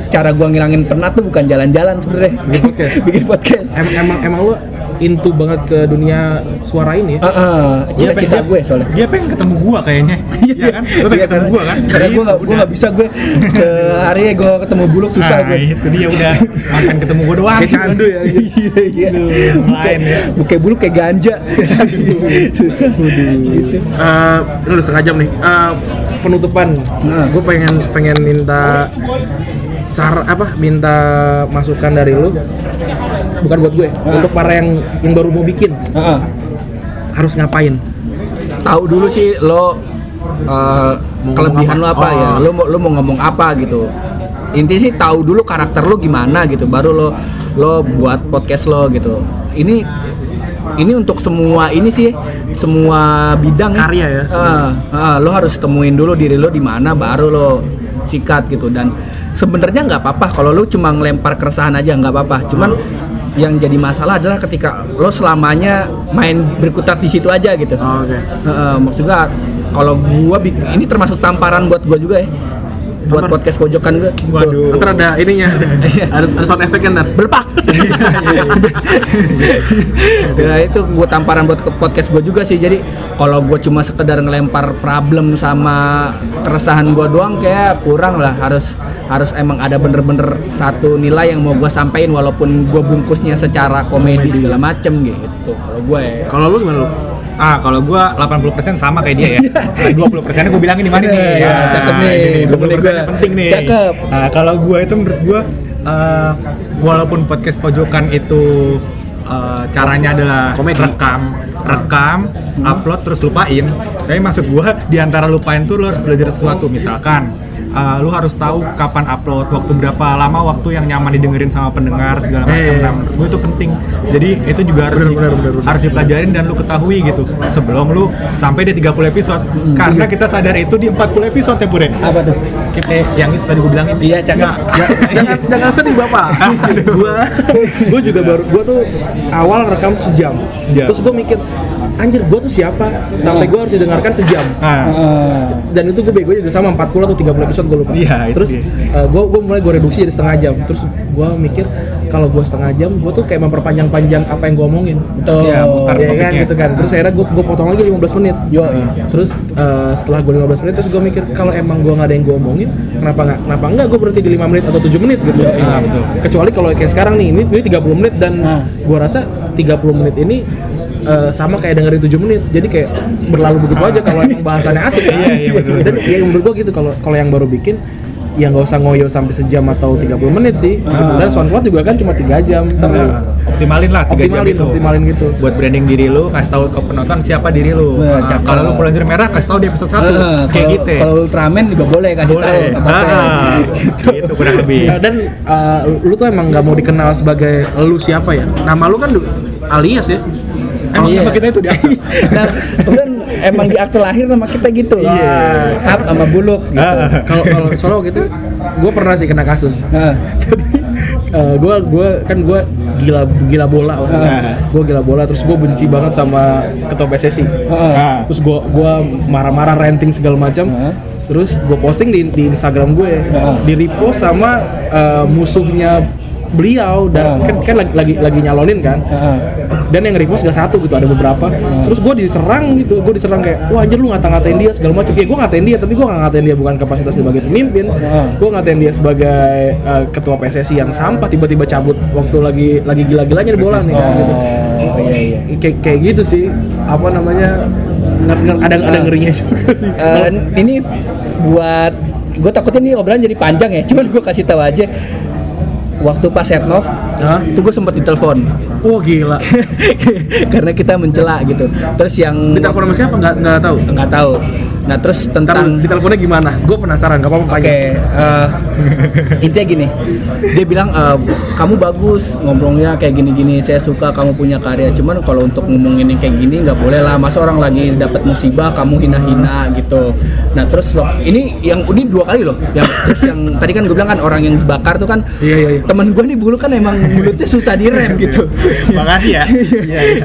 A: cara gua ngilangin penat tuh bukan jalan-jalan sebenarnya
C: Bikin podcast. (laughs)
A: bikin podcast
C: Em- emang emang lu into banget ke dunia suara ini ya?
A: Heeh,
B: Dia
A: cita-cita
B: pengen-
A: gue soalnya
B: dia pengen ketemu gua kayaknya (laughs) iya kan lu pengen
A: Iya,
B: ketemu
A: karena-
B: gua kan
A: karena gue nggak gue
B: Udah.
A: nggak bisa gue (laughs) sehari gue ketemu buluk susah
B: nah,
A: gue
B: itu dia udah makan ketemu gua doang
C: Kayak candu ya.
A: iya iya
B: Aduh, lain ya.
A: buke buluk kayak ganja susah gitu
C: Eh, ini udah setengah jam nih. Eh, penutupan.
A: Nah.
C: Gue pengen pengen minta sar apa? Minta masukan dari lu. Bukan buat gue.
A: Ah.
C: Untuk para yang yang baru mau bikin
A: Heeh.
C: harus ngapain?
A: tahu dulu sih lo uh,
C: Mau
A: kelebihan lo apa ya
C: Oh.
A: lo mau lo mau ngomong apa gitu intinya sih tahu dulu karakter lo gimana gitu baru lo lo buat podcast lo gitu ini ini untuk semua ini sih semua bidang
C: Karya ya,
A: Ah, ah, lo harus temuin dulu diri lo di mana baru lo sikat gitu dan sebenarnya nggak apa-apa kalau lo cuma ngelempar keresahan aja nggak apa-apa cuman yang jadi masalah adalah ketika lo selamanya main berkutat di situ aja gitu
C: Oh, Oke.
A: Heeh, maksud gua kalau gua ini termasuk tamparan buat gua juga ya. Buat podcast pojokan gua.
B: Waduh.
C: Ntar ada ininya, (laughs)
A: Iya.
C: harus ada sound effect ntar.
A: Belepak. (laughs) ya itu gua tamparan buat ke podcast gua juga sih. Jadi kalau gua cuma sekedar ngelempar problem sama keresahan gua doang kayak kurang lah. Harus harus emang ada bener-bener satu nilai yang mau gua sampaikan walaupun gua bungkusnya secara komedi segala macem gitu. Kalau gua ya.
C: Kalau lu gimana lu?
B: Ah, kalau gua 80% sama kayak dia ya. Nah, 20% gua bilangin di mana nih.
A: Iya, cakep nih.
B: 20%
A: gua.
B: yang penting nih.
A: Cakep.
B: Nah, kalau gua itu menurut gua eh, walaupun podcast pojokan itu eh, caranya adalah
C: Komedi.
B: rekam, rekam, upload terus lupain. Tapi maksud gua di antara lupain tuh lo harus belajar sesuatu misalkan eh, lu harus tahu kapan upload, waktu berapa lama waktu yang nyaman didengerin sama pendengar segala macam.
C: Eh.
B: Nah, menurut gue itu penting. Jadi itu juga harus
C: Bener,
B: di-
C: bener, bener, bener.
B: harus dipelajarin dan lu ketahui gitu sebelum lu sampai di 30 episode karena kita sadar itu di 40 episode ya Pure
A: Apa tuh?
B: Kita yang itu tadi gue bilangin
A: Iya, cakep.
C: Jangan (laughs) jangan sedih bapak. Gua gua juga baru gua tuh awal rekam sejam,
B: Sejam.
C: terus gua mikir anjir gua tuh siapa? Sampai gua harus didengarkan sejam. Dan itu gue bego juga sama 40 atau 30 episode gue lupa.
B: Itu
C: terus
B: dia.
C: eh, gue gue mulai gue reduksi jadi setengah jam. Terus gue mikir kalau gue setengah jam gue tuh kayak memperpanjang-panjang apa yang gue omongin.
A: Betul.
B: Iya, mutar
C: ya kan gitu kan. Terus akhirnya gue gue potong lagi 15 menit.
A: Yo,
C: terus eh, setelah gue 15 menit terus gue mikir kalau emang gue nggak ada yang gue omongin kenapa nggak kenapa nggak gue berhenti di 5 menit atau 7 menit gitu.
B: Ah, betul.
C: kecuali kalau kayak sekarang nih ini ini 30 menit dan
A: Ah.
C: gue rasa 30 menit ini eh, sama kayak dengerin 7 menit. Jadi kayak berlalu begitu aja kalau emang bahasannya asik kan?
B: Iya, iya, betul,
C: dan ya menurut gue gitu kalau kalau yang baru bikin ya nggak usah ngoyo sampai sejam atau 30 menit sih. Gitu.
A: Ah.
C: dan SoundCloud juga kan cuma tiga jam Ntar
B: Nah, optimalin lah 3 jam
C: optimalin
B: itu.
C: optimalin gitu.
B: Buat branding diri lu kasih tahu ke penonton siapa diri lu.
A: Wah,
B: Nah, kalau lu pelanjur merah kasih tahu di episode 1
A: Eh,
B: kayak gitu
A: Kalau Ultraman juga boleh kasih tahu.
B: boleh
A: nggak apa-apa.
B: ah, gitu (laughs) kurang lebih.
C: Ya, dan uh, lu tuh emang nggak mau dikenal sebagai lu siapa ya? Nama lu kan alias ya
B: emang
A: Iya.
B: nama kita itu dia (laughs)
A: nah, kemudian emang di akte lahir nama kita gitu.
B: Iya.
A: Hap sama buluk gitu.
B: Ah.
C: kalau kalau soalnya waktu itu gue pernah sih kena kasus
A: Nah,
C: jadi gue gua kan gue gila gila bola
B: Ah.
C: gue gila bola terus gue benci banget sama ketua PSSI
A: heeh.
B: Nah,
C: terus gue gua marah-marah ranting segala macam
A: Heeh.
C: terus gue posting di, di Instagram gue
A: Heeh.
C: di repost sama eh, musuhnya beliau dan
A: Heeh.
C: kan, kan lagi lagi lagi nyalonin kan
A: Heeh.
C: Dan yang repost gak satu gitu ada beberapa. Terus gue diserang gitu gue diserang kayak wah anjir lu ngata-ngatain dia segala macam ya gue ngatain dia tapi gue gak ngatain dia bukan kapasitas sebagai pemimpin. Gue ngatain dia sebagai eh, ketua PSSI yang sampah tiba-tiba cabut waktu lagi lagi gila-gilanya di bola nih kan gitu.
A: Oh, iya iya.
C: kayak kayak gitu sih. Apa namanya ada ada ngerinya juga sih.
A: Eh, ini buat gue takutnya nih obrolan jadi panjang ya. Cuman gue kasih tahu aja. Waktu pas setnov, itu gue sempat ditelepon
C: Wah gila. (laughs)
A: karena kita mencela gitu. Terus yang
C: Di telepon sama siapa? Nggak nggak tahu.
A: nggak tahu Nah terus tentang
C: di teleponnya gimana? Gue penasaran, gak apa-apa
A: Oke,
C: tanya.
A: eh, intinya gini, dia bilang eh, kamu bagus ngomongnya kayak gini-gini, saya suka kamu punya karya. Cuman kalau untuk ngomongin yang kayak gini nggak boleh lah, masa orang lagi dapat musibah kamu hina-hina gitu. Nah terus wak- ini yang ini dua kali loh, yang terus yang (laughs) tadi kan gue bilang kan orang yang dibakar tuh kan
C: Iya, iya, iya.
A: temen gue nih dulu kan emang mulutnya susah direm (laughs) gitu.
B: Makasih ya. (laughs) Iya, iya.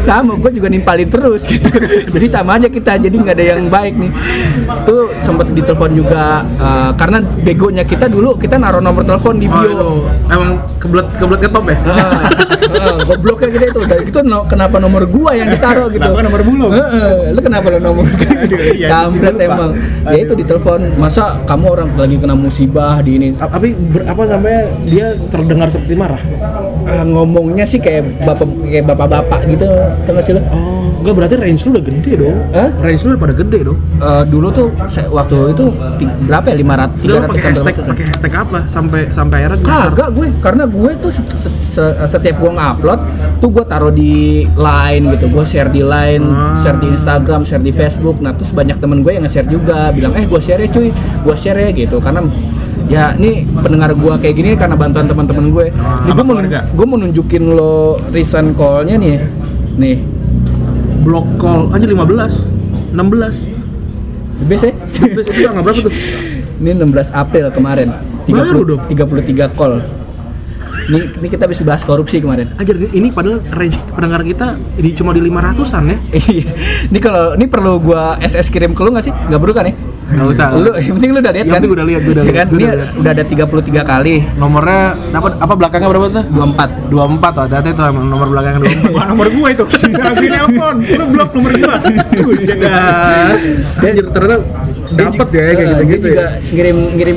A: sama gue juga nimpalin terus gitu jadi sama aja kita jadi nggak ada yang baik nih tuh sempet ditelepon juga eh, karena begonya kita dulu kita naruh nomor telepon di
C: Oh,
A: bio
C: itu emang kebelet kebelet ketop ya?
A: Ah, ah, gobloknya gitu itu dari itu no- kenapa nomor gua yang ditaruh gitu
B: Kenapa nomor bulu?
A: Heeh, lu kenapa lu nomor
B: iya,
A: kampret
B: lupa.
A: emang ya itu ditelepon masa kamu orang lagi kena musibah di ini
C: Tapi apa namanya dia terdengar seperti marah.
A: Ah, ngomongnya sih kayak bapak kayak bapak-bapak gitu tau gak sih lu
C: Oh, enggak berarti range lu udah gede dong.
A: Hah?
C: Range lu udah pada gede dong.
A: Eh, dulu tuh waktu itu berapa ya 500
C: Lu
A: 300
C: pakai hashtag pakai hashtag apa sampai sampai akhirnya?
A: Kagak gue, karena gue tuh set- set- se- setiap gue ngupload tuh gue taruh di line gitu, gue share di line,
C: Ah.
A: share di Instagram, share di Facebook. Nah terus banyak temen gue yang nge-share juga, bilang eh gue share ya cuy, gue share ya gitu, karena ya ini pendengar gue kayak gini karena bantuan teman-teman gue. Mau,
B: keluarga.
A: gue mau nunjukin lo recent call-nya nih, nih,
C: Block call aja 15 16
A: the best ya.
C: Terus itu tanggal berapa tuh?
A: Ini 16 April kemarin.
C: Baru dong.
A: 33 call. Ini, ini kita bisa bahas korupsi kemarin.
C: Ajar ini padahal range pendengar kita di cuma di 500-an ya. (laughs)
A: Iya. Ini kalau ini perlu gua SS kirim ke lu nggak sih? Nggak perlu kan ya?
C: Nggak usah.
A: Lu (laughs) yang penting lu udah lihat
C: Yang
A: kan?
C: penting udah lihat, udah
A: Iya
C: lihat,
A: kan? Ini
C: udah
A: ada 33 kali.
C: Nomornya dapat apa belakangnya berapa tuh?
A: 24.
C: 24 tuh, ada tuh emang nomor belakangnya 24.
B: Wah, (laughs) nomor gua itu. Lagi nelpon. Lu blok nomor gua. Buset dah.
C: Anjir, ternyata dapat ya kayak
A: Eh,
C: gitu-gitu ya.
A: ngirim ngirim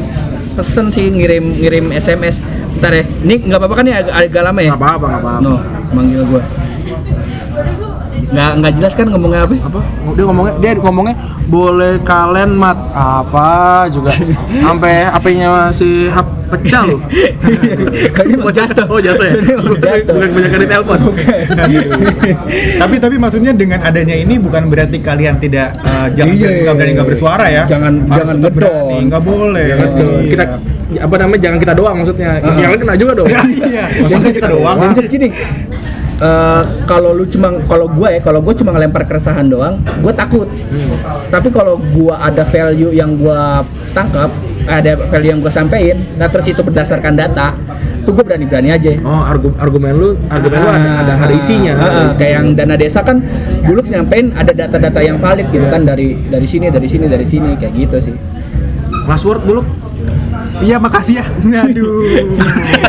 A: pesen sih, ngirim ngirim SMS. Bentar ya. Ini nggak apa-apa kan ya agak, agak lama ya?
C: Nggak apa-apa, nggak apa-apa.
A: No, manggil gua. Nggak nggak jelas kan ngomongnya apa?
C: apa dia ngomongnya dia ngomongnya boleh kalian mat apa juga (laughs) sampai HP-nya si hap pecah loh (laughs)
A: Kayaknya mau jatuh.
C: oh jatuh ya
A: jatuh.
C: bukan banyak di telepon
B: tapi tapi maksudnya dengan adanya ini bukan berarti kalian tidak eh, jangan
A: Iya.
B: nggak berani nggak bersuara ya.
A: Jangan-
B: Harus
A: jangan ngedon.
B: nggak boleh.
C: Jangan
B: Iya.
C: kita apa namanya jangan kita doang maksudnya. Yang lain kena juga dong. (laughs)
B: Iya. Maksudnya kita doang.
A: Just gini. eh, kalau lu cuma kalau gue ya kalau gue cuma ngelempar keresahan doang gue takut. Tapi kalau gue ada value yang gue tangkap ada value yang gue sampein nah terus itu berdasarkan data tuh gue berani berani aja.
C: Oh argumen argumen lu argumen lu ada, ada, ada isinya.
A: Ah,
C: ada
A: ah,
C: isinya.
A: kayak yang dana desa kan dulu nyampein ada data-data yang valid gitu kan dari dari sini dari sini dari sini kayak gitu sih.
C: Last word dulu
B: Iya makasih ya. Aduh.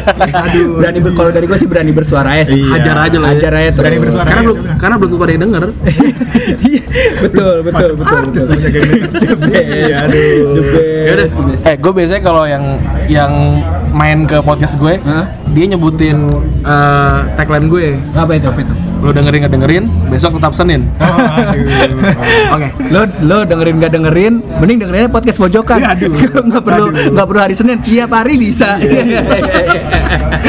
B: Aduh.
A: berani ber- kalau dari gue sih berani bersuara aja sih
B: Iya.
C: hajar aja lah ya.
A: Hajar aja terus.
B: Berani bersuara.
C: karena belum karena belum tentu ada yang denger (laughs)
A: Iya, betul betul betul
B: Artis
A: betul
B: tuh
A: best.
B: Iya, aduh.
C: Yaudah, eh gue biasanya kalau yang yang main ke podcast gue,
A: Hah?
C: dia nyebutin eh, tagline gue.
A: apa itu apa itu
C: Lo dengerin nggak dengerin, besok tetap Senin. (laughs)
B: Oh.
C: Oke.
A: lo lo dengerin nggak dengerin mending dengerinnya podcast pojokan
B: Ya, aduh. (laughs)
A: nggak perlu
B: Aduh.
A: nggak perlu hari senin tiap hari bisa (laughs)